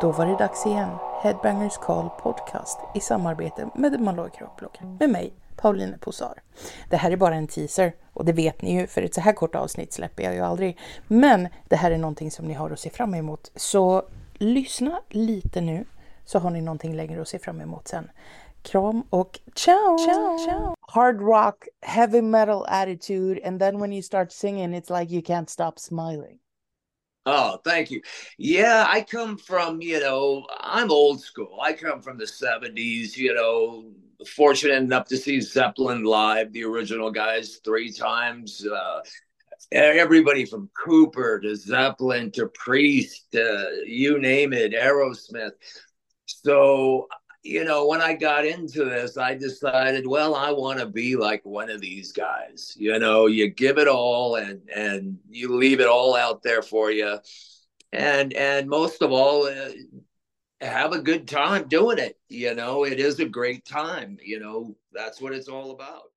Då var det dags igen. Headbangers Call Podcast i samarbete med Malloy Kroppblogg med mig, Pauline Posar. Det här är bara en teaser och det vet ni ju för ett så här kort avsnitt släpper jag ju aldrig. Men det här är någonting som ni har att se fram emot. Så lyssna lite nu så har ni någonting längre att se fram emot sen. Kram och ciao! ciao, ciao. Hard rock, heavy metal attitude and then when you start singing it's like you can't stop smiling. Oh, thank you. Yeah, I come from, you know, I'm old school. I come from the 70s, you know, fortunate enough to see Zeppelin live, the original guys, three times. Uh, everybody from Cooper to Zeppelin to Priest, uh, you name it, Aerosmith. So you know, when I got into this, I decided, well, I want to be like one of these guys. You know, you give it all and and you leave it all out there for you, and and most of all, uh, have a good time doing it. You know, it is a great time. You know, that's what it's all about.